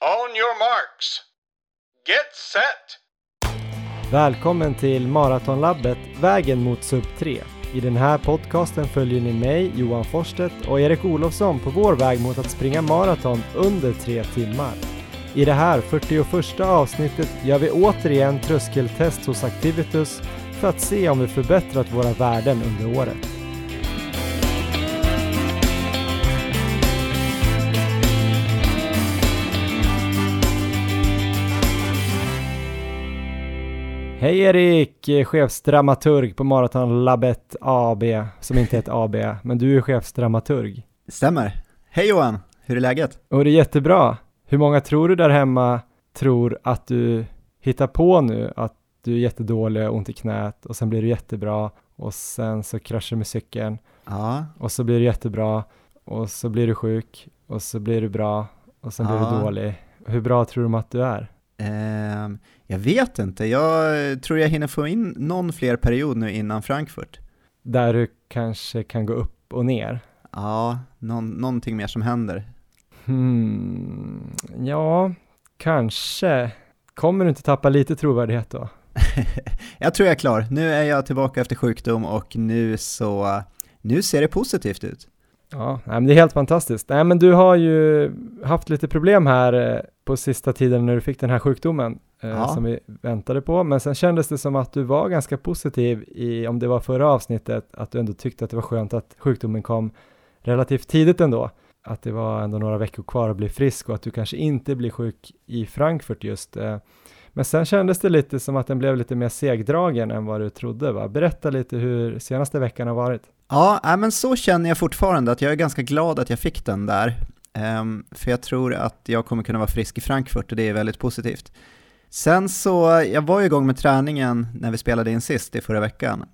On your marks. Get set! Välkommen till Maratonlabbet Vägen mot sub 3. I den här podcasten följer ni mig, Johan Forsstedt och Erik Olofsson på vår väg mot att springa maraton under tre timmar. I det här 41 avsnittet gör vi återigen tröskeltest hos Activitus för att se om vi förbättrat våra värden under året. Hej Erik, chefsdramaturg på Maratonlabbet AB, som inte heter AB, men du är chefsdramaturg. Stämmer. Hej Johan, hur är läget? Och det är jättebra. Hur många tror du där hemma tror att du hittar på nu att du är jättedålig och ont i knät och sen blir du jättebra och sen så kraschar du med cykeln Ja, och så blir du jättebra och så blir du sjuk och så blir du bra och sen blir Ja. du dålig. Hur bra tror de att du är? Ehm, jag vet inte. Jag tror jag hinner få in någon fler period nu innan Frankfurt. Där du kanske kan gå upp och ner? Ja, någon, någonting mer som händer. Hmm, ja, kanske. Kommer du inte tappa lite trovärdighet då? jag tror jag är klar. Nu är jag tillbaka efter sjukdom och nu så, nu ser det positivt ut. Ja, nej, men det är helt fantastiskt. Nej, men du har ju haft lite problem här eh, på sista tiden när du fick den här sjukdomen eh, Ja. som vi väntade på, men sen kändes det som att du var ganska positiv i, om det var förra avsnittet, att du ändå tyckte att det var skönt att sjukdomen kom relativt tidigt ändå, att det var ändå några veckor kvar att bli frisk och att du kanske inte blir sjuk i Frankfurt just. eh. Men sen kändes det lite som att den blev lite mer segdragen än vad du trodde, va? Berätta lite hur senaste veckan har varit. Ja, men så känner jag fortfarande att jag är ganska glad att jag fick den där. Ehm, för jag tror att jag kommer kunna vara frisk i Frankfurt och det är väldigt positivt. Sen så, jag var ju igång med träningen när vi spelade in sist i förra veckan.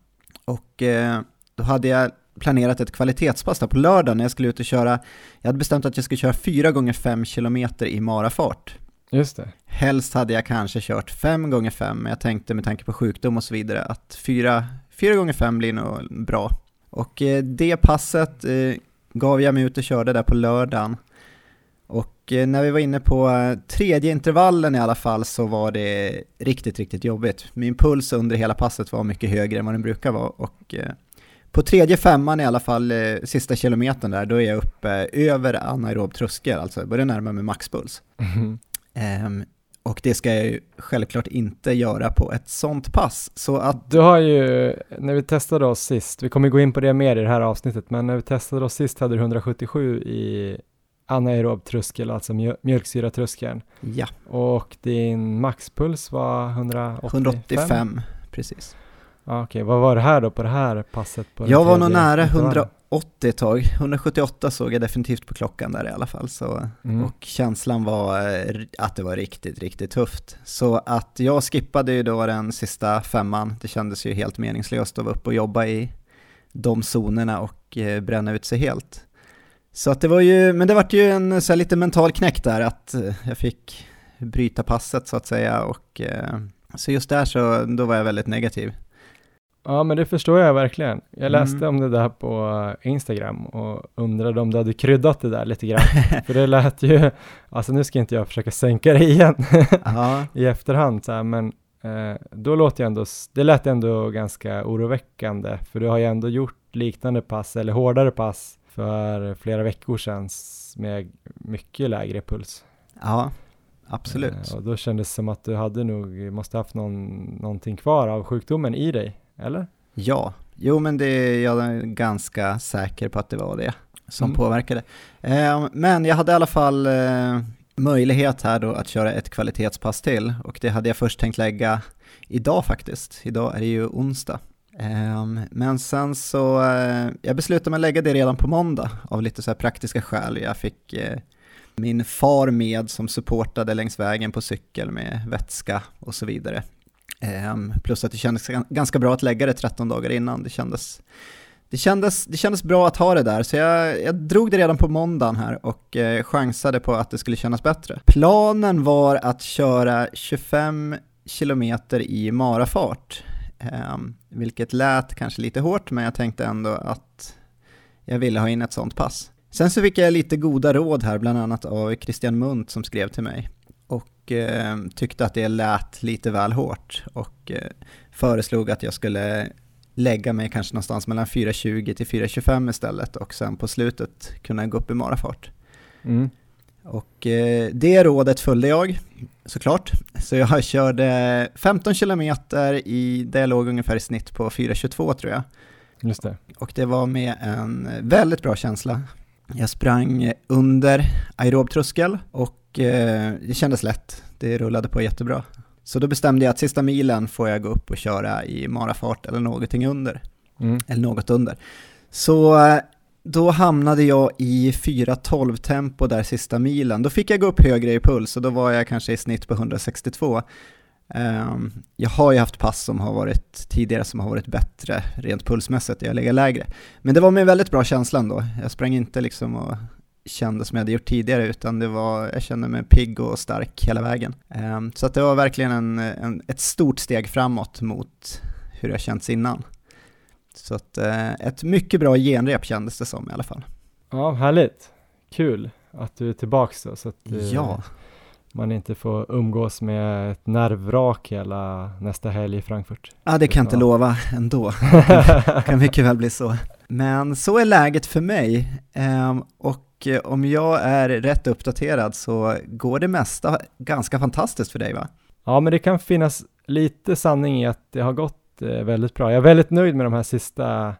Och eh, då hade jag planerat ett kvalitetspass där på lördag när jag skulle ut och köra, jag hade bestämt att jag skulle köra 4 gånger 5 km i marafart. Just det. Helst hade jag kanske kört 5 gånger 5 men jag tänkte med tanke på sjukdom och så vidare att 4, 4 gånger 5 blir nog bra. Och eh, det passet eh, gav jag mig ut och körde där på lördagen. Och eh, när vi var inne på eh, tredje intervallen i alla fall så var det riktigt, riktigt jobbigt. Min puls under hela passet var mycket högre än vad den brukar vara och eh, på tredje femman i alla fall, sista kilometern där, då är jag uppe över anaerob tröskel, alltså jag börjar närma mig maxpuls. Ehm, och det ska jag ju självklart inte göra på ett sånt pass. Så att, Du har ju, när vi testade oss sist, vi kommer gå in på det mer i det här avsnittet, men när vi testade oss sist hade du 177 i anaerob tröskel, alltså mjö- mjölksyratröskeln. ja, Och din maxpuls var 185? 185 precis. Ja, Okej, vad var det här då på det här passet? På Jag var nog nära intervallen? 180 ett tag. 178 såg jag definitivt på klockan där i alla fall. Så, Mm. Och känslan var eh, att det var riktigt, riktigt tufft. Så att jag skippade ju då den sista femman. Det kändes ju helt meningslöst att vara uppe och jobba i de zonerna och eh, bränna ut sig helt. Så att det var ju, men det vart ju en så lite mental knäck där att eh, jag fick bryta passet så att säga och eh, så just där så då var jag väldigt negativ. Ja, men det förstår jag verkligen. Jag läste Mm. om det där på Instagram och undrade om du hade kryddat det där lite grann. För det lät ju, alltså nu ska inte jag försöka sänka det igen. I efterhand så här, men eh, då låter jag ändå, det lät ändå ganska oroväckande, för du har ju ändå gjort liknande pass, eller hårdare pass, för flera veckor sedan med mycket lägre puls. ja absolut. Eh, och då kändes det som att du hade nog, måste haft någon, någonting kvar av sjukdomen i dig, eller? Ja, jo men det är jag är ganska säker på att det var det som Mm. påverkade. Eh, men jag hade i alla fall eh, möjlighet här då att köra ett kvalitetspass till och det hade jag först tänkt lägga idag faktiskt. Idag är det ju onsdag. Ehm, men sen så, eh, jag beslutade mig att lägga det redan på måndag av lite så här praktiska skäl. Jag fick eh, min far med som supportade längs vägen på cykel med vätska och så vidare. Ehm, plus att det kändes ganska bra att lägga det 13 dagar innan. Det kändes, det kändes, det kändes bra att ha det där, så jag, jag drog det redan på måndagen här och eh, chansade på att det skulle kännas bättre. Planen var att köra 25 kilometer i marafart, ehm, vilket lät kanske lite hårt, men jag tänkte ändå att jag ville ha in ett sånt pass. Sen så fick jag lite goda råd här, bland annat av Christian Munt som skrev till mig och eh, tyckte att det lät lite väl hårt och eh, föreslog att jag skulle lägga mig kanske någonstans mellan 4.20 till 4.25 istället och sen på slutet kunna gå upp i marafart. Mm. Och eh, det rådet följde jag såklart. Så jag körde 15 kilometer i, där jag låg ungefär i snitt på 4.22 tror jag. Just det. Och det var med en väldigt bra känsla. Jag sprang under aerobtröskel och eh, det kändes lätt. Det rullade på jättebra. Så då bestämde jag att sista milen får jag gå upp och köra i marafart eller någonting under. Mm. Eller något under. Så då hamnade jag i 4.12 tempo där sista milen. Då fick jag gå upp högre i puls och då var jag kanske i snitt på 162. Um, ehm, jag har ju haft pass som har varit tidigare som har varit bättre rent pulsmässigt, jag lägger lägre. Men det var med en väldigt bra känsla ändå. Jag sprang inte liksom och kände som jag hade gjort tidigare utan det var, jag kände mig pigg och stark hela vägen. Um, så att det var verkligen en, en, ett stort steg framåt mot hur det har känts innan. Så att uh, ett mycket bra genrep kändes det som i alla fall. Ja, härligt. Kul att du är tillbaks då, så att uh, Ja, man inte får umgås med ett nervvrak hela nästa helg i Frankfurt. ja det kan jag inte lova ändå. Det kan mycket väl bli så. Men så är läget för mig. Ehm, och eh, om jag är rätt uppdaterad så går det mesta ganska fantastiskt för dig va? Ja, men det kan finnas lite sanning i att det har gått Eh, väldigt bra. Jag är väldigt nöjd med de här sista,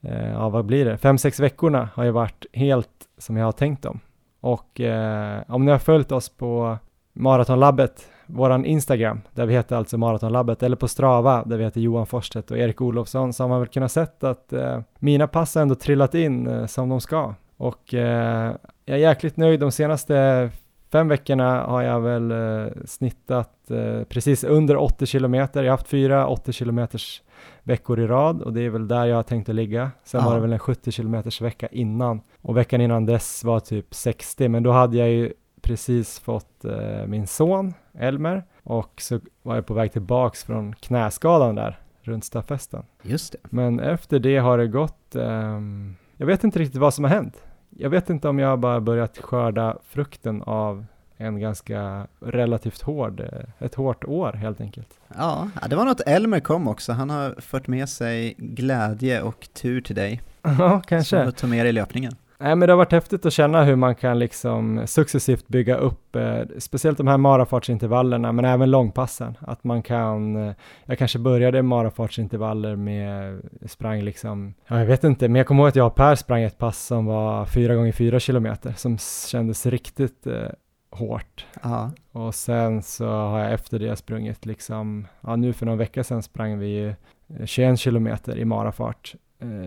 eh, ja vad blir det, fem, sex veckorna har ju varit helt som jag har tänkt dem. Och eh, om ni har följt oss på Maratonlabbet, våran Instagram, där vi heter alltså Maratonlabbet, eller på Strava, där vi heter Johan Forstedt och Erik Olofsson, så har man väl kunnat sett att eh, mina pass har ändå trillat in eh, som de ska. Och eh, jag är jäkligt nöjd de senaste fem veckorna har jag väl eh, snittat eh, precis under 80 kilometer. Jag har haft fyra 80 kilometers veckor i rad och det är väl där jag har tänkt att ligga. Sen Ja. var det väl en 70 kilometers vecka innan och veckan innan dess var typ 60 men då hade jag ju precis fått eh, min son Elmer och så var jag på väg tillbaks från knäskadan där runt stafetten. Just det. Men efter det har det gått, ehm, jag vet inte riktigt vad som har hänt. Jag vet inte om jag bara börjat skörda frukten av en ganska relativt hård, eh, ett hårt år helt enkelt. Ja, det var något Elmer kom också. Han har fört med sig glädje och tur till dig. Ja, Som kanske. du tar med dig i löpningen. Nej, men det har varit häftigt att känna hur man kan liksom successivt bygga upp, eh, speciellt de här marafartsintervallerna, men även långpassen. Att man kan, eh, jag kanske började marafartsintervaller med, sprang liksom, ja, jag vet inte, men jag kommer ihåg att jag och Per sprang ett pass som var fyra gånger fyra kilometer, som kändes riktigt eh, hårt. Ja, Och sen så har jag efter det sprungit liksom, ja nu för någon vecka sedan sprang vi ju eh, 21 kilometer i marafart eh,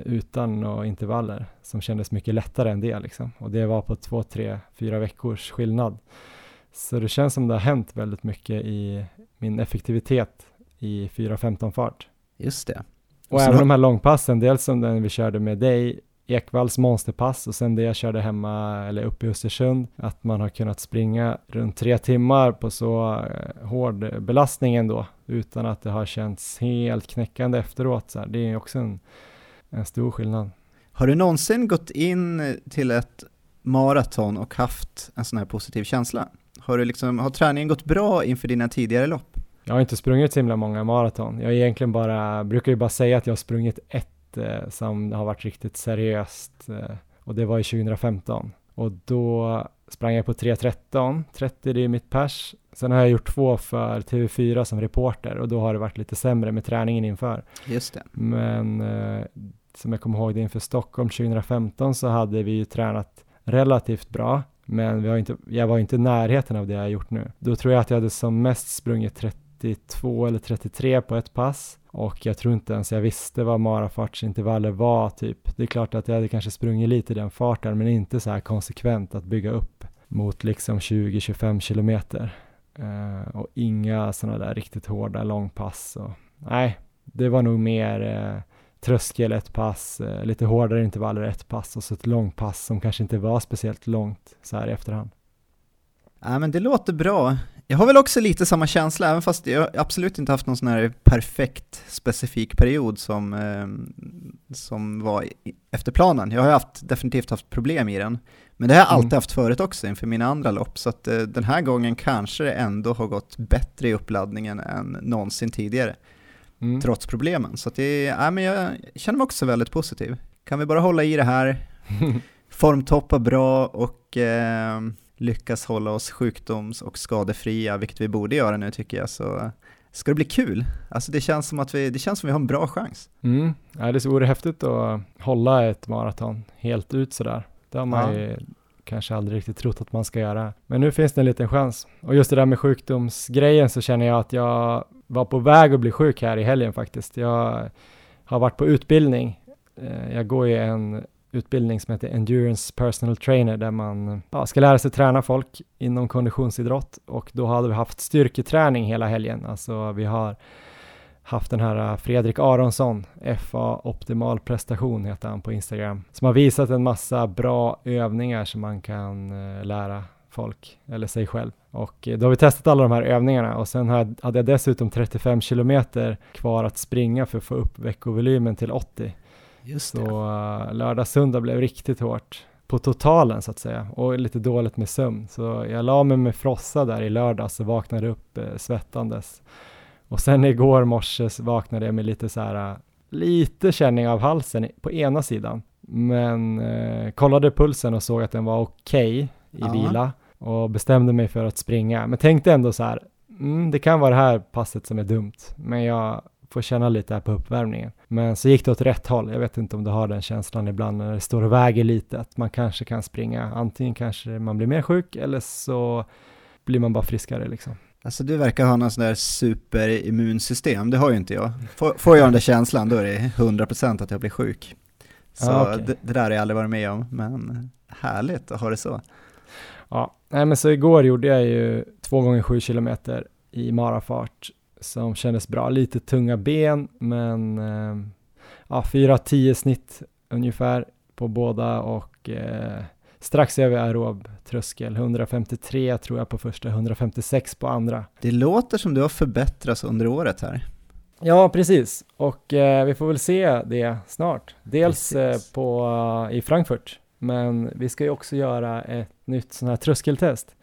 utan några intervaller som kändes mycket lättare än det liksom. Och det var på två, tre, fyra veckors skillnad. Så det känns som det har hänt väldigt mycket i min effektivitet i 4.15 fart. just det. Och Och även har- de här långpassen, dels som den vi körde med dig, Ekvalls monsterpass och sen det jag körde hemma eller uppe i Östersund, att man har kunnat springa runt tre timmar på så eh, hård belastning ändå, utan att det har känts helt knäckande efteråt. Så här. Det är också en, en stor skillnad. Har du någonsin gått in till ett maraton och haft en sån här positiv känsla? Har, du liksom, har träningen gått bra inför dina tidigare lopp? Jag har inte sprungit så himla många maraton. Jag egentligen bara, brukar ju bara säga att jag har sprungit ett eh, som har varit riktigt seriöst eh, och det var i 2015. Och då sprang jag på 3.13, 30 det är mitt pers. Sen har jag gjort två för TV4 som reporter och då har det varit lite sämre med träningen inför. Just det. Men eh, som jag kommer ihåg det inför Stockholm 2015 så hade vi ju tränat relativt bra. Men vi har inte, jag var inte i närheten av det jag har gjort nu. Då tror jag att jag hade som mest sprungit 32 eller 33 på ett pass. Och jag tror inte ens jag visste vad marafartsintervaller var typ. Det är klart att jag hade kanske sprungit lite i den farten men inte så här konsekvent att bygga upp mot liksom 20-25 kilometer. Eh, och inga sådana där riktigt hårda långpass. Och, nej, det var nog mer eh, tröskel ett pass, eh, lite hårdare intervaller ett pass och så ett långpass som kanske inte var speciellt långt så här i efterhand. Ja, men det låter bra. Jag har väl också lite samma känsla, även fast jag absolut inte haft någon sån här perfekt specifik period som eh, som var efter planen. Jag har haft, definitivt haft problem i den. Men det har jag mm. alltid haft förut också inför mina andra lopp, så att eh, den här gången kanske det ändå har gått bättre i uppladdningen än någonsin tidigare. Mm. Trots problemen. Så det, ja, men jag känner mig också väldigt positiv. Kan vi bara hålla i det här, formtoppa bra och eh, lyckas hålla oss sjukdoms och skadefria, vilket vi borde göra nu tycker jag, så ska det bli kul. Alltså det känns som att vi, det känns som vi har en bra chans. Mm. Ja, det vore häftigt att hålla ett maraton helt ut sådär. Det har man ja. ju kanske aldrig riktigt trott att man ska göra. Men nu finns det en liten chans. Och just det där med sjukdomsgrejen så känner jag att jag var på väg att bli sjuk här i helgen faktiskt. Jag har varit på utbildning. Eh, jag går ju en utbildning som heter Endurance Personal Trainer där man ja, ska lära sig träna folk inom konditionsidrott och då hade vi haft styrketräning hela helgen. Alltså vi har haft den här eh, Fredrik Aronsson, FA Optimal Prestation heter han på Instagram, som har visat en massa bra övningar som man kan eh, lära folk eller sig själv. Och äh, då har vi testat alla de här övningarna och sen hade jag dessutom 35 kilometer kvar att springa för att få upp veckovolymen till 80. Just det. Så uh, lördag, söndag blev riktigt hårt på totalen så att säga och lite dåligt med sömn. Så jag la mig med frossa där i lördags och vaknade upp eh, svettandes. Och sen igår morse vaknade jag med lite så här, lite känning av halsen på ena sidan. Men eh, kollade pulsen och såg att den var okej okay i Aha. vila och bestämde mig för att springa. Men tänkte ändå så här, mm, det kan vara det här passet som är dumt. Men jag får känna lite här på uppvärmningen. Men så gick det åt rätt håll. Jag vet inte om du har den känslan ibland när det står och väger lite, att man kanske kan springa. Antingen kanske man blir mer sjuk eller så blir man bara friskare liksom. Alltså du verkar ha någon sån där superimmunsystem, det har ju inte jag. Får, får jag den där känslan då är det 100% att jag blir sjuk. Så ah, okay. det, det, där har jag aldrig varit med om, men härligt att ha det så. Ja, nej men så igår gjorde jag ju två gånger sju kilometer i marafart som kändes bra. Lite tunga ben, men eh, ja, 4-10 snitt ungefär på båda och eh, strax över aerob tröskel. 153 tror jag på första, 156 på andra. Det låter som du har förbättrats under året här. Ja, precis. Och eh, vi får väl se det snart. Dels eh, på, uh, i Frankfurt, men vi ska ju också göra ett nytt sån här tröskeltest.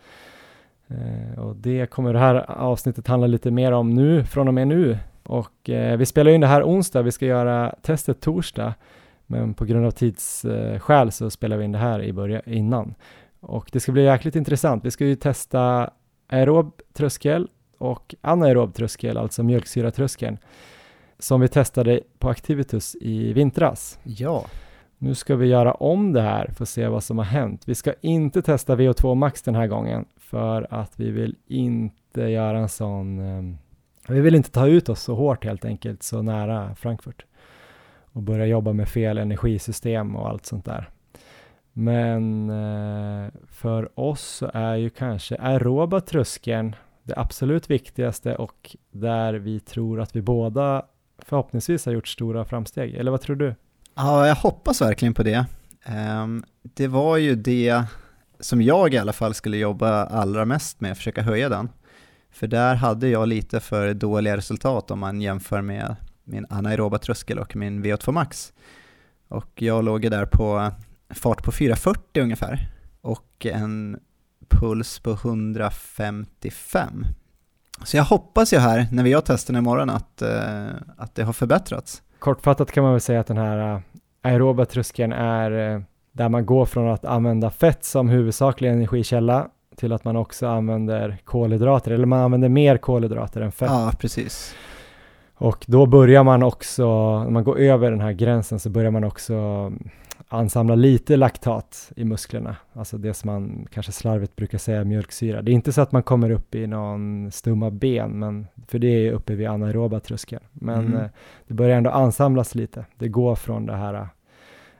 Eh, och det kommer det här avsnittet handla lite mer om nu, från och med nu. Och eh, vi spelar in det här onsdag, vi ska göra testet torsdag. Men på grund av tidsskäl så spelar vi in det här i början, innan. Och det ska bli jäkligt intressant. Vi ska ju testa aerob tröskel och anaerob tröskel, alltså mjölksyratröskeln, som vi testade på Activitus i vintras. Ja. Nu ska vi göra om det här för att se vad som har hänt. Vi ska inte testa VO2 max den här gången för att vi vill inte göra en sån, eh, vi vill inte ta ut oss så hårt helt enkelt, så nära Frankfurt och börja jobba med fel energisystem och allt sånt där. Men eh, för oss så är ju kanske aeroba tröskeln det absolut viktigaste och där vi tror att vi båda förhoppningsvis har gjort stora framsteg. Eller vad tror du? Ja, jag hoppas verkligen på det. Ehm, det var ju det som jag i alla fall skulle jobba allra mest med, försöka höja den. För där hade jag lite för dåliga resultat om man jämför med min anaeroba tröskel och min VO2 max. Och jag låg där på fart på 440 ungefär och en puls på 155. Så jag hoppas ju här, när vi har testerna imorgon, att, eh, att det har förbättrats. Kortfattat kan man väl säga att den här uh, aeroba tröskeln är uh, där man går från att använda fett som huvudsaklig energikälla till att man också använder kolhydrater, eller man använder mer kolhydrater än fett. Ja, precis. Och då börjar man också, när man går över den här gränsen så börjar man också ansamla lite laktat i musklerna, alltså det som man kanske slarvigt brukar säga mjölksyra. Det är inte så att man kommer upp i någon stumma ben, men, för det är uppe vid anaeroba tröskeln. Men mm. Eh, det börjar ändå ansamlas lite. Det går från det här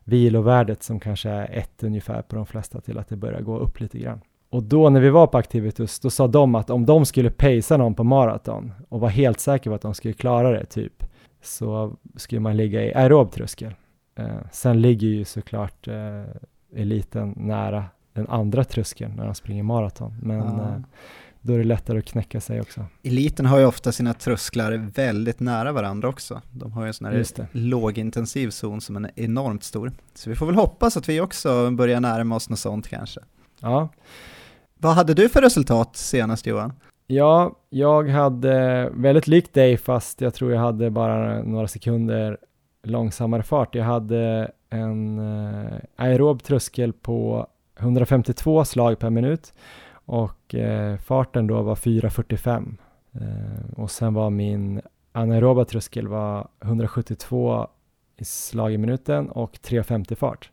vilovärdet som kanske är ett ungefär på de flesta till att det börjar gå upp lite grann. Och då när vi var på Activitus, då sa de att om de skulle pacea någon på maraton och var helt säker på att de skulle klara det, typ, så skulle man ligga i aerob tröskel. Eh, sen ligger ju såklart eh, eliten nära den andra tröskeln när de springer maraton. Men, ah. eh, då är det lättare att knäcka sig också. Eliten har ju ofta sina trösklar väldigt nära varandra också. De har ju en sån här lågintensiv zon som är enormt stor. Så vi får väl hoppas att vi också börjar närma oss något sånt kanske. Ja. Vad hade du för resultat senast Johan? Ja, jag hade väldigt likt dig fast jag tror jag hade bara några sekunder långsammare fart. Jag hade en eh, aerob tröskel på 152 slag per minut och eh, farten då var 4.45 eh, och sen var min anaeroba tröskel var 172 i slag i minuten och 3.50 fart.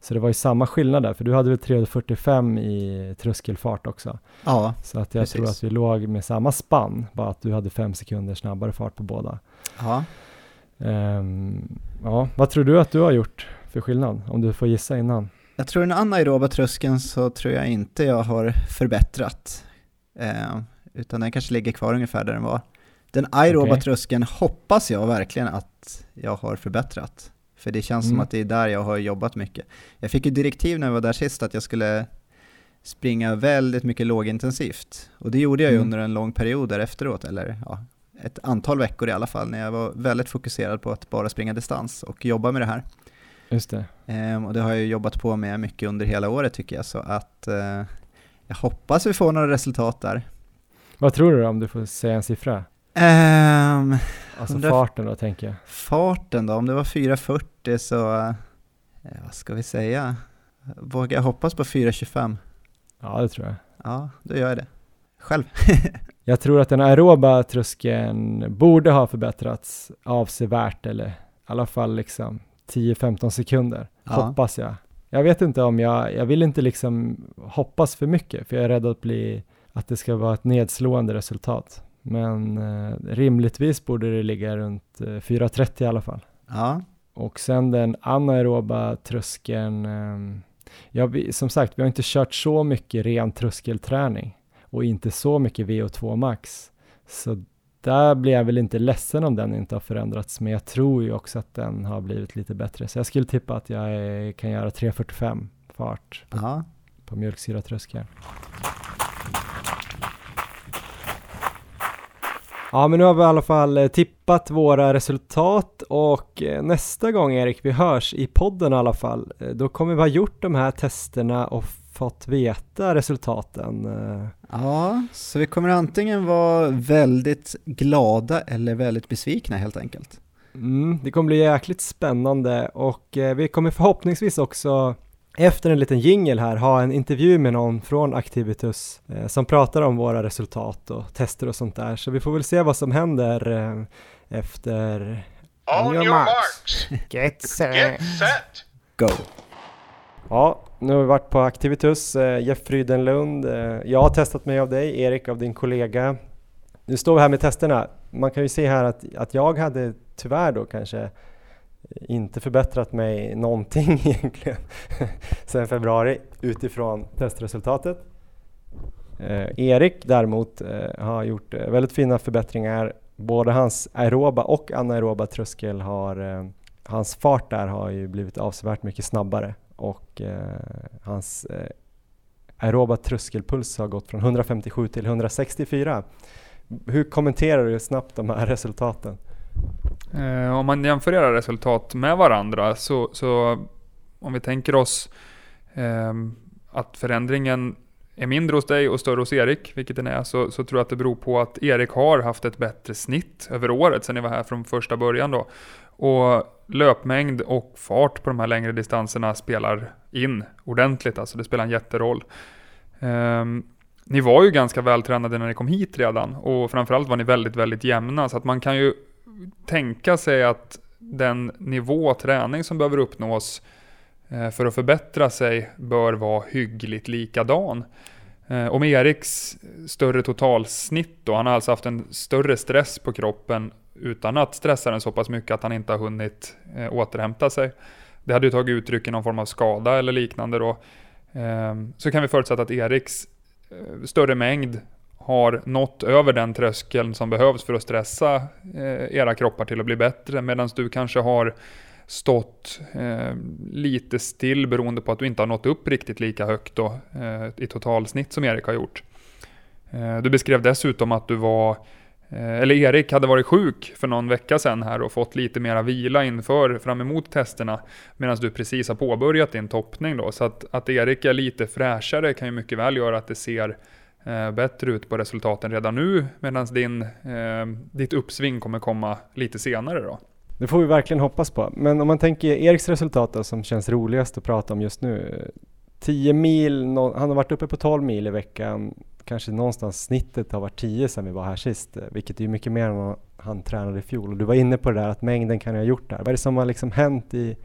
Så det var ju samma skillnad där, för du hade väl 345 i tröskelfart också. Ja, Så att jag precis. tror att vi låg med samma spann, bara att du hade fem sekunder snabbare fart på båda. Ja. Um, ja, vad tror du att du har gjort för skillnad, om du får gissa innan? Jag tror den anaeroba tröskeln så tror jag inte jag har förbättrat, eh, utan den kanske ligger kvar ungefär där den var. Den aeroba okay. tröskeln hoppas jag verkligen att jag har förbättrat. För det känns mm. som att det är där jag har jobbat mycket. Jag fick ju direktiv när jag var där sist att jag skulle springa väldigt mycket lågintensivt. Och det gjorde jag ju mm. under en lång period där efteråt, eller ja, ett antal veckor i alla fall, när jag var väldigt fokuserad på att bara springa distans och jobba med det här. Just det. Ehm, och det har jag jobbat på med mycket under hela året tycker jag, så att eh, jag hoppas vi får några resultat där. Vad tror du då, om du får säga en siffra? Um, alltså farten då tänker jag. Farten då, om det var 4.40 så, ja, vad ska vi säga? Vågar jag hoppas på 4.25? Ja, det tror jag. Ja, då gör jag det. Själv. jag tror att den aeroba tröskeln borde ha förbättrats avsevärt, eller i alla fall liksom 10-15 sekunder, ja. hoppas jag. Jag vet inte om jag, jag vill inte liksom hoppas för mycket, för jag är rädd att bli, att det ska vara ett nedslående resultat. Men eh, rimligtvis borde det ligga runt eh, 4.30 i alla fall. Ja. Och sen den anaeroba tröskeln, eh, ja, vi, som sagt, vi har inte kört så mycket ren tröskelträning och inte så mycket VO2 max. Så där blir jag väl inte ledsen om den inte har förändrats, men jag tror ju också att den har blivit lite bättre. Så jag skulle tippa att jag kan göra 3.45 fart på, på mjölksyratröskeln. Ja, men nu har vi i alla fall eh, tippat våra resultat och eh, nästa gång Erik vi hörs i podden i alla fall, eh, då kommer vi ha gjort de här testerna och fått veta resultaten. Ja, så vi kommer antingen vara väldigt glada eller väldigt besvikna helt enkelt. Mm, det kommer bli jäkligt spännande och vi kommer förhoppningsvis också efter en liten jingel här ha en intervju med någon från Activitus eh, som pratar om våra resultat och tester och sånt där. Så vi får väl se vad som händer eh, efter... On your, marks, Get set. Get set. Go! Ja, nu har vi varit på Activitus, eh, Jeff Frydenlund. Eh, jag har testat mig av dig, Erik av din kollega. Nu står vi här med testerna. Man kan ju se här att, att jag hade tyvärr då kanske inte förbättrat mig någonting egentligen sedan februari utifrån testresultatet. Eh, Erik däremot eh, har gjort eh, väldigt fina förbättringar. Både hans aeroba och anaeroba tröskel har, eh, hans fart där har ju blivit avsevärt mycket snabbare och eh, hans eh, aeroba tröskelpuls har gått från 157 till 164. Hur kommenterar du snabbt de här resultaten? Eh, om man jämför era resultat med varandra så, så om vi tänker oss eh, att förändringen är mindre hos dig och större hos Erik, vilket den är, så, så tror jag att det beror på att Erik har haft ett bättre snitt över året sedan ni var här från första början då. Och löpmängd och fart på de här längre distanserna spelar in ordentligt, alltså det spelar en jätteroll. Um, ni var ju ganska vältränade när ni kom hit redan och framförallt var ni väldigt, väldigt jämna så att man kan ju tänka sig att den nivå träning som behöver uppnås eh, för att förbättra sig bör vara hyggligt likadan. Eh, om och med Eriks större totalsnitt då, han har alltså haft en större stress på kroppen utan att stressa den så pass mycket att han inte har hunnit eh, återhämta sig. Det hade ju tagit uttryck i någon form av skada eller liknande då. Ehm, så kan vi förutsätta att Eriks eh, större mängd har nått över den tröskeln som behövs för att stressa eh, era kroppar till att bli bättre. Medan du kanske har stått eh, lite still beroende på att du inte har nått upp riktigt lika högt då, eh, i totalsnitt som Erik har gjort. Eh, du beskrev dessutom att du var, Eh, eller Erik hade varit sjuk för någon vecka sedan här och fått lite mera vila inför, fram emot testerna, medan du precis har påbörjat din toppning då. Så att, att Erik är lite fräschare kan ju mycket väl göra att det ser eh, bättre ut på resultaten redan nu, medan din, eh, ditt uppsving kommer komma lite senare då. Det får vi verkligen hoppas på. Men om man tänker Eriks resultat då, som känns roligast att prata om just nu. 10 mil, han har varit uppe på 12 mil i veckan. Kanske någonstans snittet har varit 10 sedan vi var här sist, eh, vilket är mycket mer än vad han tränade i fjol. Och du var inne på det där att mängden kan ha gjort där. Vad är det som har liksom hänt i,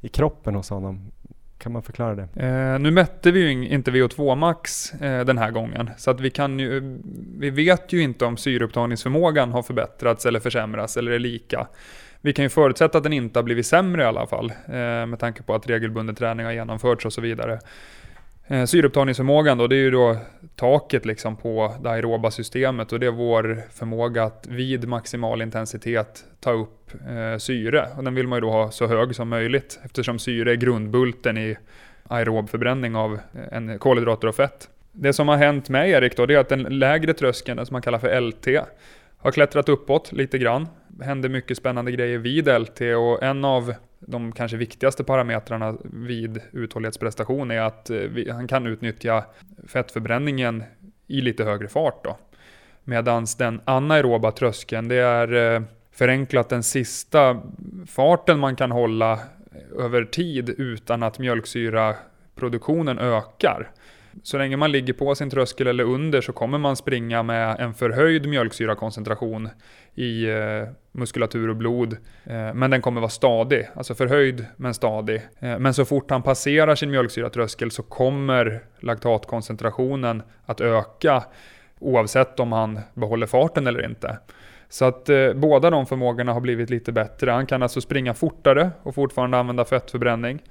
i kroppen hos honom? Kan man förklara det? Eh, nu mätte vi ju inte VO2 max eh, den här gången, så att vi kan ju, vi vet ju inte om syreupptagningsförmågan har förbättrats eller försämrats eller är lika. Vi kan ju förutsätta att den inte har blivit sämre i alla fall, eh, med tanke på att regelbunden träning har genomförts och så vidare. Eh, syreupptagningsförmågan då, det är ju då taket liksom på det aeroba systemet och det är vår förmåga att vid maximal intensitet ta upp eh, syre. Och den vill man ju då ha så hög som möjligt eftersom syre är grundbulten i aerob förbränning av eh, en kolhydrater och fett. Det som har hänt med Erik då, det är att den lägre tröskeln, den som man kallar för LT, har klättrat uppåt lite grann. Händer mycket spännande grejer vid LT och en av de kanske viktigaste parametrarna vid uthållighetsprestation är att eh, han kan utnyttja fettförbränningen i lite högre fart då. Medan den anaeroba tröskeln, det är eh, förenklat den sista farten man kan hålla över tid utan att mjölksyraproduktionen ökar. Så länge man ligger på sin tröskel eller under så kommer man springa med en förhöjd mjölksyrakoncentration i eh, muskulatur och blod. Eh, men den kommer vara stadig, alltså förhöjd men stadig. Eh, men så fort han passerar sin mjölksyratröskel så kommer laktatkoncentrationen att öka oavsett om han behåller farten eller inte. Så att eh, båda de förmågorna har blivit lite bättre. Han kan alltså springa fortare och fortfarande använda fettförbränning.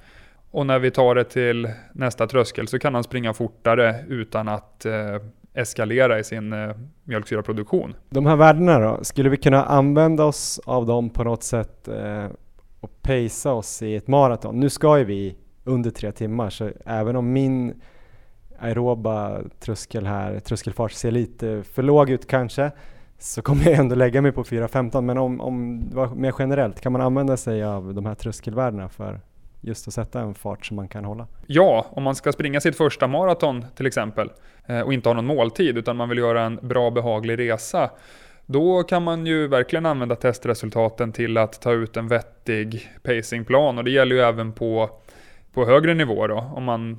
Och när vi tar det till nästa tröskel så kan han springa fortare utan att eh, eskalera i sin eh, mjölksyraproduktion. De här värdena då, skulle vi kunna använda oss av dem på något sätt eh, och pacea oss i ett maraton? Nu ska ju vi under tre timmar så även om min aeroba tröskel här, tröskelfart ser lite för låg ut kanske så kommer jag ändå lägga mig på 4.15 men om, om mer generellt, kan man använda sig av de här tröskelvärdena för just att sätta en fart som man kan hålla? Ja, om man ska springa sitt första maraton till exempel eh, och inte ha någon måltid utan man vill göra en bra behaglig resa då kan man ju verkligen använda testresultaten till att ta ut en vettig pacingplan och det gäller ju även på, på högre nivå då. Om man,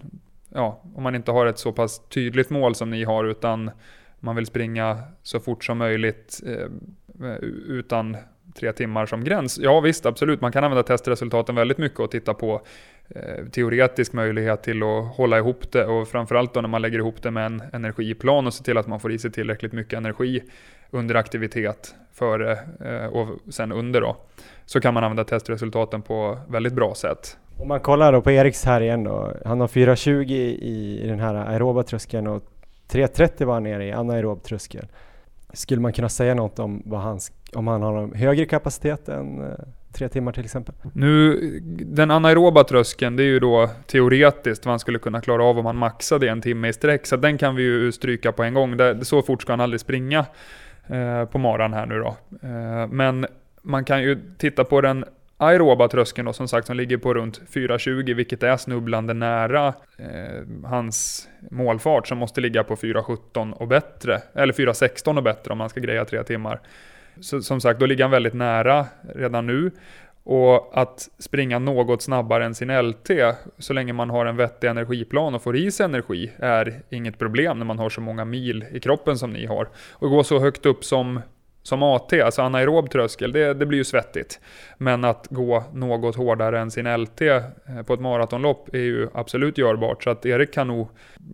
ja, om man inte har ett så pass tydligt mål som ni har utan man vill springa så fort som möjligt eh, eh utan tre timmar som gräns. Ja visst, absolut, man kan använda testresultaten väldigt mycket och titta på eh, teoretisk möjlighet till att hålla ihop det och framförallt då när man lägger ihop det med en energiplan och ser till att man får i sig tillräckligt mycket energi under aktivitet före eh, och sen under då. Så kan man använda testresultaten på väldigt bra sätt. Om man kollar då på Eriks här igen då, han har 4.20 i, i den här aeroba tröskeln och 3.30 var han nere i anaerob tröskel. Skulle man kunna säga något om vad han, om han har en högre kapacitet än eh, tre timmar till exempel? Nu, den anaeroba tröskeln, det är ju då teoretiskt vad han skulle kunna klara av om han maxade en timme i sträck. Så den kan vi ju stryka på en gång. Det, så fort ska han aldrig springa eh, på maran här nu då. Eh, men man kan ju titta på den aeroba tröskeln då, som sagt som ligger på runt 4.20 vilket är snubblande nära eh, hans målfart som måste ligga på 4.17 och bättre. Eller 4.16 och bättre om man ska greja tre timmar. Så, som sagt, då ligger han väldigt nära redan nu. Och att springa något snabbare än sin LT, så länge man har en vettig energiplan och får i sig energi, är inget problem när man har så många mil i kroppen som ni har. Och gå så högt upp som som AT, alltså anaerob tröskel, det, det, blir ju svettigt. Men att gå något hårdare än sin LT eh, på ett maratonlopp är ju absolut görbart. Så att Erik kan nog,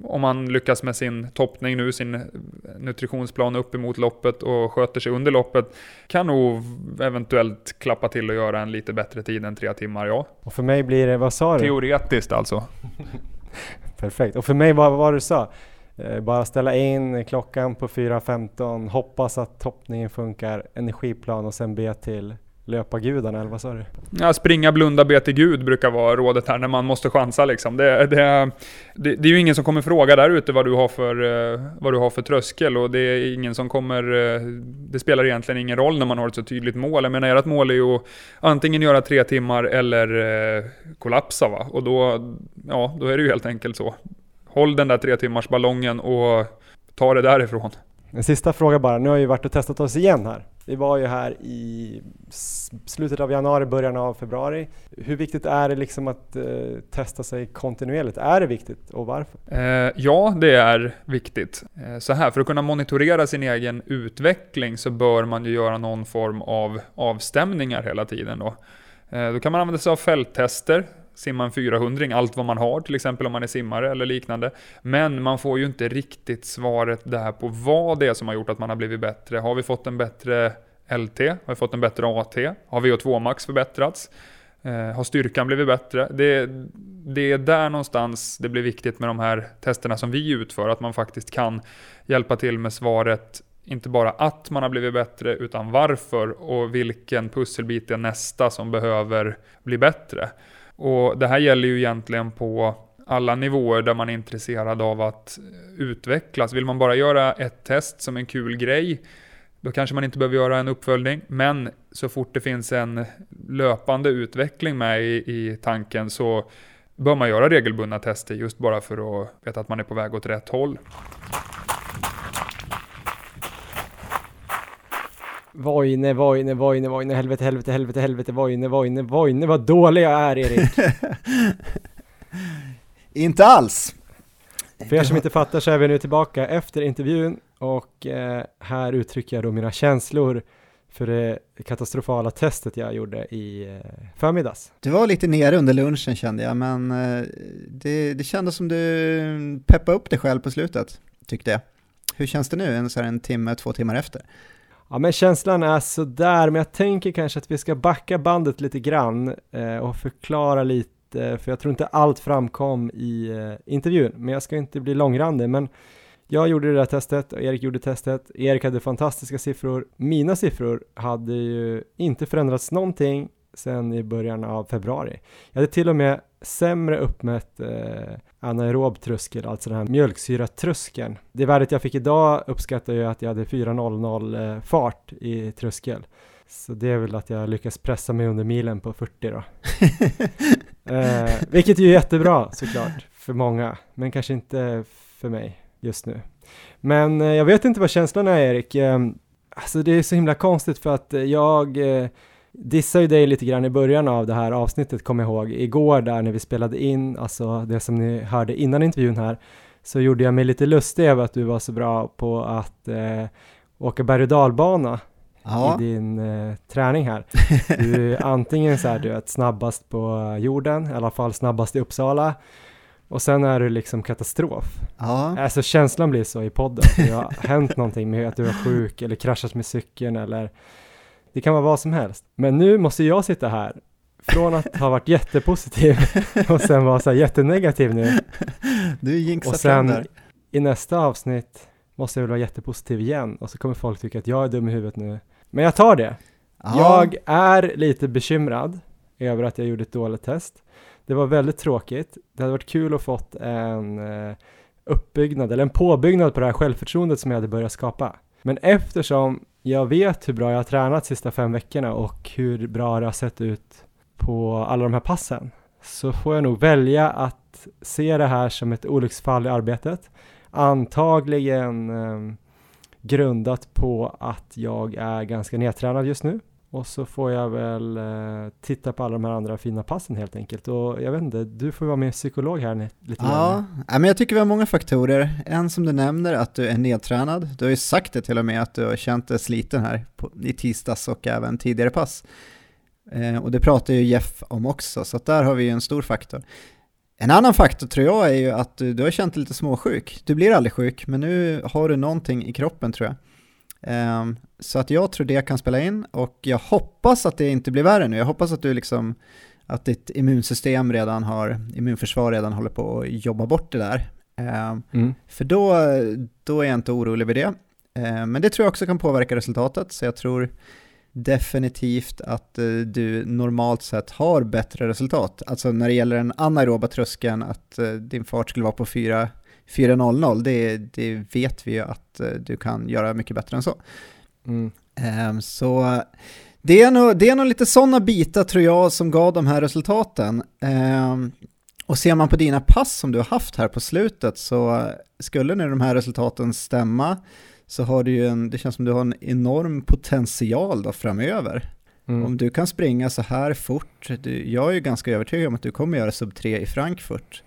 om han lyckas med sin toppning nu, sin nutritionsplan upp emot loppet och sköter sig under loppet, kan nog eventuellt klappa till och göra en lite bättre tid än tre timmar, ja. Och för mig blir det, vad sa du? Teoretiskt alltså. Perfekt. Och för mig, vad var det du sa? Eh, bara ställa in klockan på 4.15, hoppas att toppningen funkar, energiplan och sen be till löpa gudarna, eller vad sa du? Ja, springa, blunda, be till Gud brukar vara rådet här när man måste chansa liksom. Det, det, det, det är ju ingen som kommer fråga där ute vad du har för, eh, vad du har för tröskel och det är ingen som kommer... Eh, det spelar egentligen ingen roll när man har ett så tydligt mål. Jag menar, ert mål är ju att antingen göra tre timmar eller kollapsa va. Och då, ja, då är det ju helt enkelt så. Håll den där tre timmars ballongen och ta det därifrån. En sista fråga bara, nu har vi varit och testat oss igen här. Vi var ju här i slutet av januari, början av februari. Hur viktigt är det liksom att eh, testa sig kontinuerligt? Är det viktigt och varför? Eh, ja, det är viktigt. Eh, så här, för att kunna monitorera sin egen utveckling så bör man ju göra någon form av avstämningar hela tiden då. Eh, då kan man använda sig av fälttester simma en 400 allt vad man har, till exempel om man är simmare eller liknande. Men man får ju inte riktigt svaret där på vad det är som har gjort att man har blivit bättre. Har vi fått en bättre LT? Har vi fått en bättre AT? Har VO2 max förbättrats? Eh, har styrkan blivit bättre? Det, det är där någonstans det blir viktigt med de här testerna som vi utför, att man faktiskt kan hjälpa till med svaret inte bara att man har blivit bättre, utan varför och vilken pusselbit är nästa som behöver bli bättre. Och det här gäller ju egentligen på alla nivåer där man är intresserad av att utvecklas. Vill man bara göra ett test som en kul grej, då kanske man inte behöver göra en uppföljning. Men så fort det finns en löpande utveckling med i, i tanken så bör man göra regelbundna tester just bara för att veta att man är på väg åt rätt håll. Vojne, Vojne, Vojne, Vojne, helvete, helvete, helvete, helvete, Vojne, Vojne, Vojne, vad dålig jag är Erik! inte alls! För er som inte fattar så är vi nu tillbaka efter intervjun och eh, här uttrycker jag då mina känslor för det katastrofala testet jag gjorde i eh, förmiddags. Du var lite nere under lunchen kände jag, men eh, det, det kändes som du peppade upp dig själv på slutet, tyckte jag. Hur känns det nu, en, så här en timme, två timmar efter? Ja men känslan är sådär, men jag tänker kanske att vi ska backa bandet lite grann eh, och förklara lite, för jag tror inte allt framkom i eh, intervjun, men jag ska inte bli långrandig, men jag gjorde det där testet och Erik gjorde testet. Erik hade fantastiska siffror. Mina siffror hade ju inte förändrats någonting sedan i början av februari. Jag hade till och med sämre uppmätt eh, anaerob tröskel, alltså den här mjölksyratröskeln. Det värdet jag fick idag uppskattar jag att jag hade 400 eh, fart i tröskel. Så det är väl att jag lyckas pressa mig under milen på 40 då. eh, vilket är ju jättebra såklart för många, men kanske inte för mig just nu. Men eh, jag vet inte vad känslan är Erik. Eh, alltså det är så himla konstigt för att jag eh, dissade ju dig lite grann i början av det här avsnittet, kom jag ihåg, igår där när vi spelade in, alltså det som ni hörde innan intervjun här, så gjorde jag mig lite lustig över att du var så bra på att eh, åka berg och dalbana ja. i din eh, träning här. Du är antingen så här, du vet, snabbast på jorden, i alla fall snabbast i Uppsala, och sen är du liksom katastrof. Ja. Alltså känslan blir så i podden, det har hänt någonting med att du är sjuk eller kraschat med cykeln eller det kan vara vad som helst. Men nu måste jag sitta här från att ha varit jättepositiv och sen vara så här jättenegativ nu. Du jinxar Och sen i nästa avsnitt måste jag väl vara jättepositiv igen och så kommer folk tycka att jag är dum i huvudet nu. Men jag tar det. Aha. Jag är lite bekymrad över att jag gjorde ett dåligt test. Det var väldigt tråkigt. Det hade varit kul att fått en eh, uppbyggnad eller en påbyggnad på det här självförtroendet som jag hade börjat skapa. Men eftersom jag vet hur bra jag har tränat de sista fem veckorna och hur bra det har sett ut på alla de här passen så får jag nog välja att se det här som ett olycksfall i arbetet. Antagligen eh, grundat på att jag är ganska nedtränad just nu och så får jag väl eh, titta på alla de här andra fina passen helt enkelt. Och jag vet inte, du får vara med psykolog här lite Ja, men jag tycker vi har många faktorer. En som du nämner, att du är nedtränad. Du har ju sagt det till och med, att du har känt dig sliten här på, i tisdags och även tidigare pass. Eh, och det pratar ju Jeff om också, så där har vi ju en stor faktor. En annan faktor tror jag är ju att du, du har känt dig lite småsjuk. Du blir aldrig sjuk, men nu har du någonting i kroppen tror jag. Um, så att jag tror det kan spela in och jag hoppas att det inte blir värre nu. Jag hoppas att du liksom, att ditt immunsystem redan har, immunförsvar redan håller på att jobba bort det där. Um, mm. För då, då är jag inte orolig vid det. Um, men det tror jag också kan påverka resultatet, så jag tror definitivt att eh, du normalt sett har bättre resultat. Alltså när det gäller den anaeroba tröskeln, att eh, din fart skulle vara på 4 4.00, det, det vet vi ju att eh, du kan göra mycket bättre än så. Mm. Ehm, så det är, nog, det är nog lite sådana bitar tror jag som gav de här resultaten. Ehm, och ser man på dina pass som du har haft här på slutet så skulle nu de här resultaten stämma så har du ju en, det känns som du har en enorm potential då framöver. Mm. Om du kan springa så här fort, du, jag är ju ganska övertygad om att du kommer göra sub 3 i Frankfurt.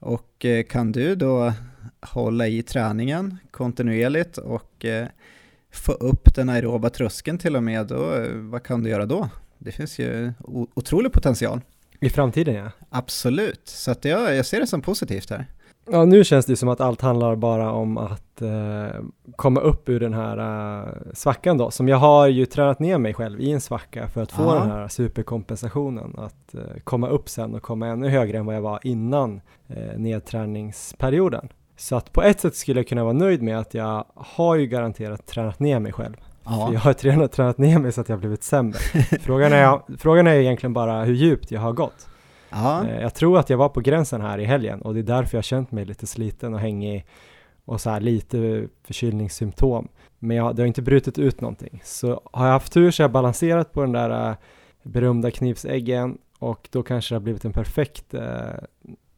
Och eh, kan du då hålla i träningen kontinuerligt och eh, få upp den aeroba tröskeln till och med, då, eh, vad kan du göra då? Det finns ju otrolig potential. I framtiden ja. Absolut, så att jag, jag ser det som positivt här. Ja, nu känns det som att allt handlar bara om att eh, komma upp ur den här eh, svackan då, som jag har ju tränat ner mig själv i en svacka för att få Ja. den här superkompensationen, att eh, komma upp sen och komma ännu högre än vad jag var innan eh, nedträningsperioden. Så att på ett sätt skulle jag kunna vara nöjd med att jag har ju garanterat tränat ner mig själv. För jag har tränat, tränat ner mig så att jag blivit sämre. frågan, är, frågan är egentligen bara hur djupt jag har gått. Ja. Eh, Jag tror att jag var på gränsen här i helgen och det är därför jag känt mig lite sliten och hängig och så här lite förkylningssymptom. Men jag, det har inte brutit ut någonting. Så har jag haft tur så har jag balanserat på den där eh, berömda knivsäggen och då kanske det har blivit en perfekt eh,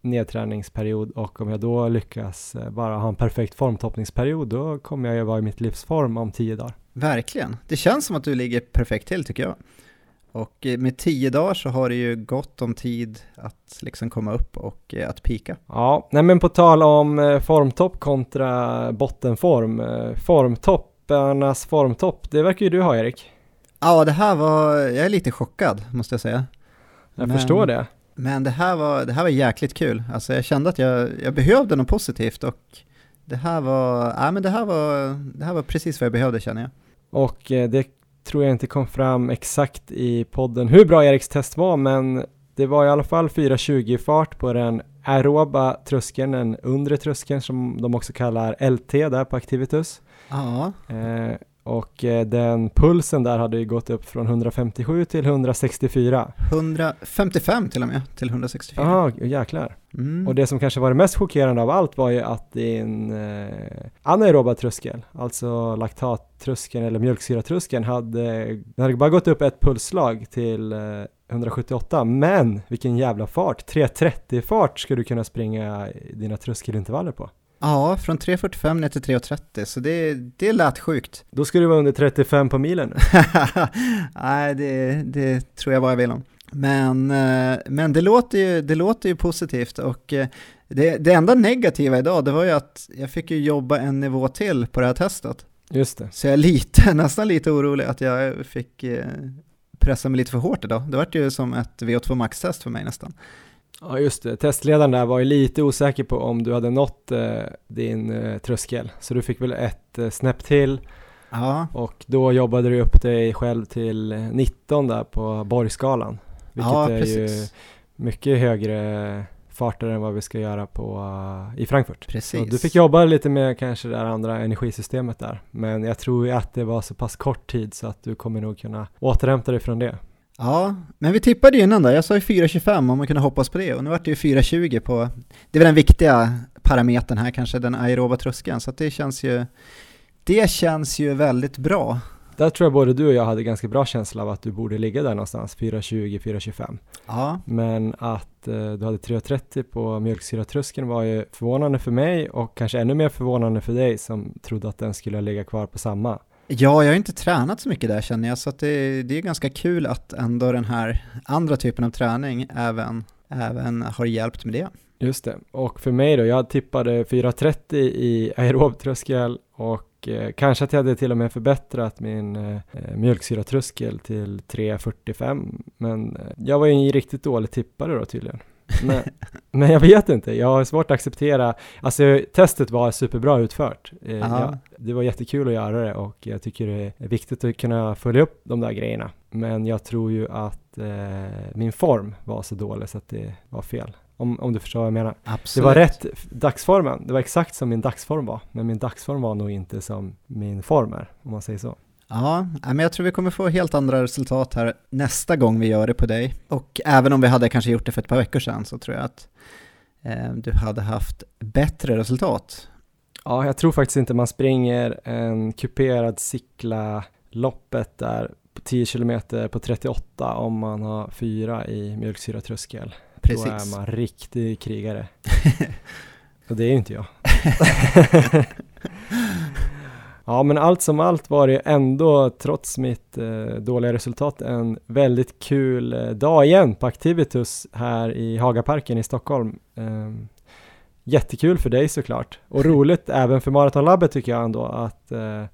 nedträningsperiod och om jag då lyckas eh, bara ha en perfekt formtoppningsperiod då kommer jag ju vara i mitt livsform om tio dagar. Verkligen. Det känns som att du ligger perfekt till tycker jag. Och eh, med tio dagar så har det ju gott om tid att liksom komma upp och eh, att pika. Ja, nej men på tal om eh, formtopp kontra bottenform, formtopparnas formtopp, det verkar ju du ha Erik. Ja, det här var, jag är lite chockad måste jag säga. Jag Men- förstår det. Men det här var, det här var jäkligt kul. Alltså jag kände att jag, jag behövde något positivt och det här var, ja men det här var, det här var precis vad jag behövde känner jag. Och det tror jag inte kom fram exakt i podden hur bra Eriks test var, men det var i alla fall 4.20 fart på den aeroba tröskeln, den undre tröskeln som de också kallar LT där på Activitus. Ja, Eh, och eh, den pulsen där hade ju gått upp från 157 till 164. 155 till och med till 164. Ja, jäklar. Mm. Och det som kanske var det mest chockerande av allt var ju att din eh, anaeroba tröskel, alltså laktattröskeln eller mjölksyratröskeln, hade, den hade bara gått upp ett pulsslag till eh, 178, men vilken jävla fart! 3.30 fart ska du kunna springa i dina tröskelintervaller på. Ja, från 3.45 ner till 3.30, så det, det lät sjukt. Då ska du vara under 35 på milen. Nej, det, det tror jag bara jag vill om. Men, eh, men det, låter ju, det låter ju positivt och eh, det, det enda negativa idag, det var ju att jag fick ju jobba en nivå till på det här testet. Just det. Så jag är lite, nästan lite orolig att jag fick eh, pressa mig lite för hårt idag. Det vart ju som ett VO2 Max-test för mig nästan. Ja just det, testledaren där var ju lite osäker på om du hade nått eh, din eh, tröskel, så du fick väl ett eh, snäpp till Ja, och då jobbade du upp dig själv till eh, 19 där på Borgskalan, vilket ja är precis. ju mycket högre farter än vad vi ska göra på, eh, i Frankfurt. Precis. Så du fick jobba lite med kanske det andra energisystemet där, men jag tror att det var så pass kort tid så att du kommer nog kunna återhämta dig från det. Ja, men vi tippade ju innan där. Jag sa ju 4.25 om man kunde hoppas på det och nu vart det ju 4.20 på, det är väl den viktiga parametern här kanske, den aeroba tröskeln, så det känns ju, det känns ju väldigt bra. Där tror jag både du och jag hade ganska bra känsla av att du borde ligga där någonstans, 4.20-4.25. Ja, Men att eh, du hade 3.30 på mjölksyratröskeln var ju förvånande för mig och kanske ännu mer förvånande för dig som trodde att den skulle ligga kvar på samma. Ja, jag har inte tränat så mycket där känner jag, så att det, det är ganska kul att ändå den här andra typen av träning även, även har hjälpt med det. Just det, och för mig då, jag tippade 4.30 i aerobtröskel och eh, kanske att jag hade till och med förbättrat min eh, eh mjölksyratröskel till 3.45 men eh, jag var ju en riktigt dålig tippare då tydligen. Men, men jag vet inte, jag har svårt att acceptera, alltså testet var superbra utfört. Eh, jag, det var jättekul att göra det och jag tycker det är viktigt att kunna följa upp de där grejerna. Men jag tror ju att eh, min form var så dålig så att det var fel. Om, om du förstår vad jag menar. Absolut. Det var rätt dagsformen, det var exakt som min dagsform var. Men min dagsform var nog inte som min form är, om man säger så. Ja, men jag tror vi kommer få helt andra resultat här nästa gång vi gör det på dig. Och även om vi hade kanske gjort det för ett par veckor sedan så tror jag att eh, du hade haft bättre resultat. Ja, jag tror faktiskt inte man springer en kuperad cykla loppet där på 10 km på 38 om man har fyra i mjölksyratröskel. Precis. Då är man riktig krigare. Och det är ju inte jag. ja, men allt som allt var det ändå, trots mitt eh, dåliga resultat, en väldigt kul eh, dag igen på Activitus här i Hagaparken i Stockholm. Eh, jättekul för dig såklart, och roligt även för Maratonlabbet tycker jag ändå att eh,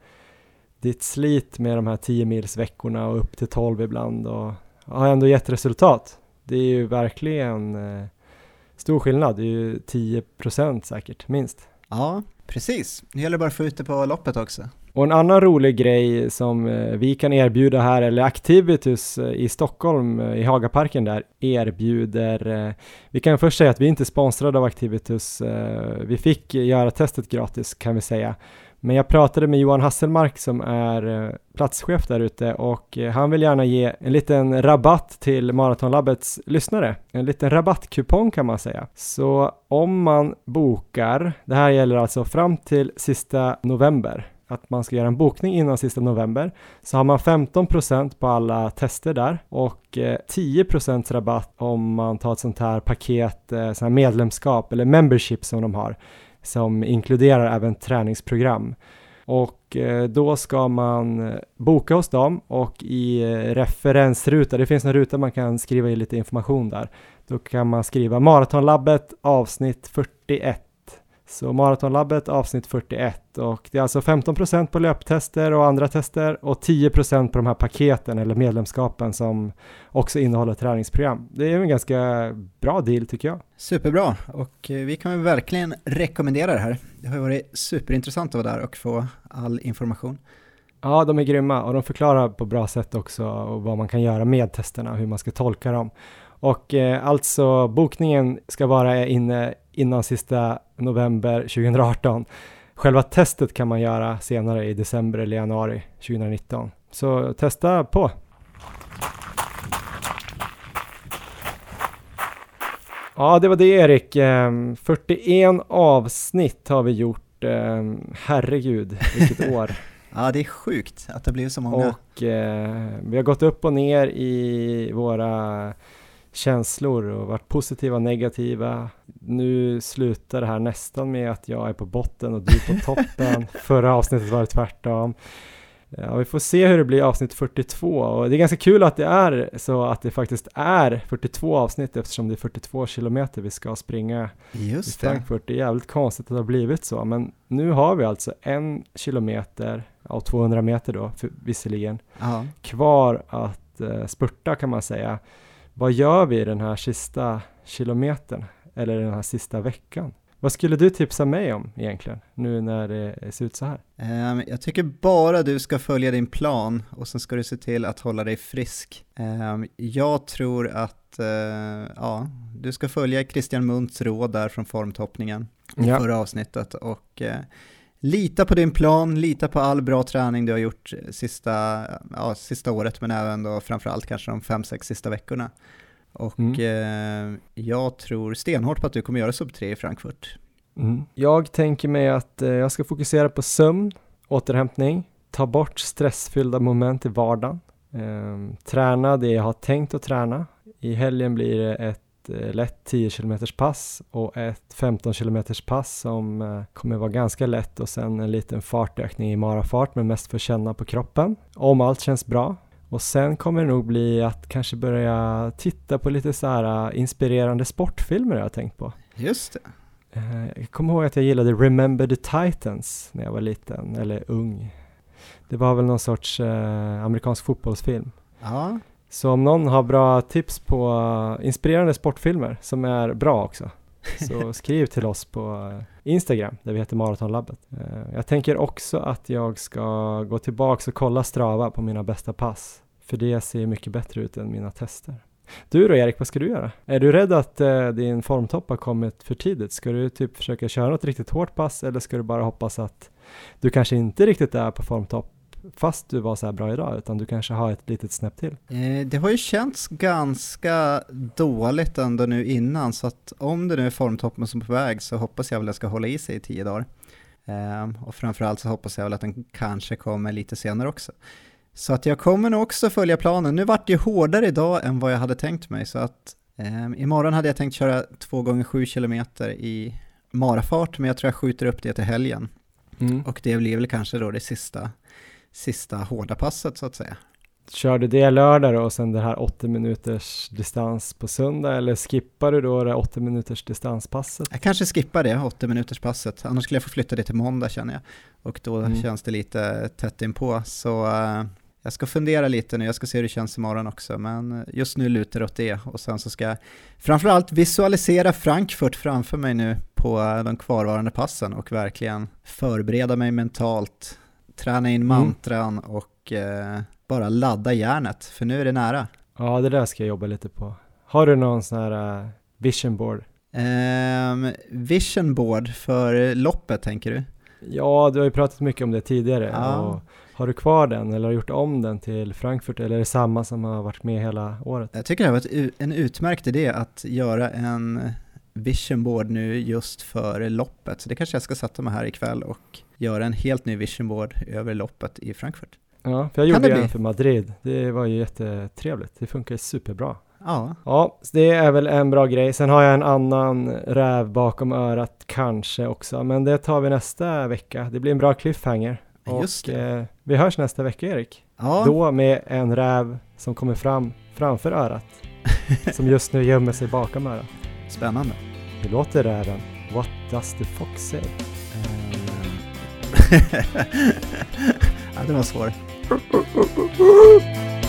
ditt slit med de här 10 mils veckorna och upp till 12 ibland och har ändå gett resultat. Det är ju verkligen eh, stor skillnad, det är ju 10% säkert, minst. Ja, precis. Nu gäller det bara att få ut det på loppet också. Och en annan rolig grej som eh, vi kan erbjuda här, eller Activitus eh, i Stockholm, eh, i Hagaparken där, erbjuder, vi kan först säga att vi inte är sponsrade av Activitus, vi fick göra testet gratis kan vi säga, men jag pratade med Johan Hasselmark som är eh, platschef där ute och eh, han vill gärna ge en liten rabatt till Maratonlabbets lyssnare. En liten rabattkupong kan man säga. Så om man bokar, det här gäller alltså fram till sista november, att man ska göra en bokning innan sista november så har man 15% på alla tester där och eh, 10% rabatt om man tar ett sånt här paket, sånt här medlemskap eller membership som de har som inkluderar även träningsprogram. Och eh, då ska man eh, boka hos dem och i eh, referensruta, det finns en ruta man kan skriva i lite information där. Då kan man skriva Maratonlabbet avsnitt 41 så Maratonlabbet avsnitt 41 och det är alltså 15% på löptester och andra tester och 10% på de här paketen eller medlemskapen som också innehåller träningsprogram. Det är en ganska bra deal tycker jag. Superbra och eh, vi kan verkligen rekommendera det här. Det har varit superintressant att vara där och få all information. Ja, de är grymma och de förklarar på bra sätt också vad man kan göra med testerna och hur man ska tolka dem. Och eh, alltså bokningen ska vara inne innan sista november 2018. Själva testet kan man göra senare i december eller januari 2019. Så testa på! Ja, det var det Erik. 41 ehm, avsnitt har vi gjort. Ehm, herregud, vilket år. ja, det är sjukt att det blir så många. Och eh, vi har gått upp och ner i våra känslor och varit positiva negativa. Nu slutar det här nästan med att jag är på botten och du är på toppen. Förra avsnittet var det tvärtom. Ja, vi får se hur det blir avsnitt 42 och det är ganska kul att det är så att det faktiskt är 42 avsnitt eftersom det är 42 kilometer vi ska springa Just i Frankfurt. Det. det är jävligt konstigt att det har blivit så, men nu har vi alltså en kilometer, ja 200 meter då för, visserligen, Aha. kvar att uh, spurta kan man säga vad gör vi den här sista kilometern eller den här sista veckan? Vad skulle du tipsa mig om egentligen, nu när det ser ut så här? Um, jag tycker bara du ska följa din plan och sen ska du se till att hålla dig frisk. Um, jag tror att, uh, ja, du ska följa Christian Munts råd där från formtoppningen i ja. förra avsnittet och uh, lita på din plan, lita på all bra träning du har gjort sista, ja, sista året, men även då framförallt kanske de fem, sex sista veckorna. Och mm. eh, jag tror stenhårt på att du kommer göra sub 3 i Frankfurt. Mm. Jag tänker mig att eh, jag ska fokusera på sömn, återhämtning, ta bort stressfyllda moment i vardagen, eh, träna det jag har tänkt att träna. I helgen blir det ett Eh, lätt 10 km pass och ett 15 km pass som eh, kommer vara ganska lätt och sen en liten fartökning i marafart men mest för att känna på kroppen. Om allt känns bra. Och sen kommer det nog bli att kanske börja titta på lite så här eh, inspirerande sportfilmer jag har tänkt på. Just det. Jag kommer ihåg att jag gillade Remember the Titans när jag var liten, eller ung. Det var väl någon sorts eh, amerikansk fotbollsfilm. Ja. Så om någon har bra tips på inspirerande sportfilmer som är bra också, så skriv till oss på eh, Instagram där vi heter Maratonlabbet. Eh, jag tänker också att jag ska gå tillbaks och kolla Strava på mina bästa pass, för det ser mycket bättre ut än mina tester. Du då Erik, vad ska du göra? Är du rädd att eh, din formtopp har kommit för tidigt? Ska du typ försöka köra något riktigt hårt pass eller ska du bara hoppas att du kanske inte riktigt är på formtopp fast du var så här bra idag, utan du kanske har ett litet snäpp till. Eh, det har ju känts ganska dåligt ändå nu innan, så att om det nu är formtoppen som är på väg så hoppas jag väl att jag ska hålla i sig i tio dagar. Eh, och framförallt så hoppas jag väl att den kanske kommer lite senare också. Så att jag kommer nog också följa planen. Nu vart det ju hårdare idag än vad jag hade tänkt mig, så att eh, imorgon hade jag tänkt köra 2 gånger 7 km i marafart, men jag tror jag skjuter upp det till helgen. Mm. Och det blir väl kanske då det sista, sista hårda passet så att säga. Kör du det lördag då och sen det här 80 minuters distans på söndag eller skippar du då det 80 minuters distanspasset? Jag kanske skippar det 80 minuters passet, annars skulle jag få flytta det till måndag känner jag. Och då Mm. känns det lite tätt inpå. Så eh, jag ska fundera lite nu, jag ska se hur det känns imorgon också. Men just nu lutar det åt det. Och sen så ska jag framförallt visualisera Frankfurt framför mig nu på eh, de kvarvarande passen och verkligen förbereda mig mentalt, träna in Mm. mantran och eh, bara ladda järnet, för nu är det nära. Ja, det där ska jag jobba lite på. Har du någon sån här uh, vision board? Ehm, vision board för loppet tänker du? Ja, du har ju pratat mycket om det tidigare. Ja. Har du kvar den eller har du gjort om den till Frankfurt eller är det samma som har varit med hela året? Jag tycker det var ett, u- en utmärkt idé att göra en vision board nu just för loppet. Så det kanske jag ska sätta mig här ikväll och göra en helt ny vision board över loppet i Frankfurt. Ja, för jag Kan gjorde det en bli? för Madrid. Det var ju jättetrevligt. Det funkar ju superbra. Ja, Ja, det är väl en bra grej. Sen har jag en annan räv bakom örat kanske också, men det tar vi nästa vecka. Det blir en bra cliffhanger. just det. eh, vi hörs nästa vecka Erik. Ja, Då med en räv som kommer fram framför örat. som just nu gömmer sig bakom örat. Spännande. Hur låter räven? What does the fox say? Ehm. ja, det var svårt.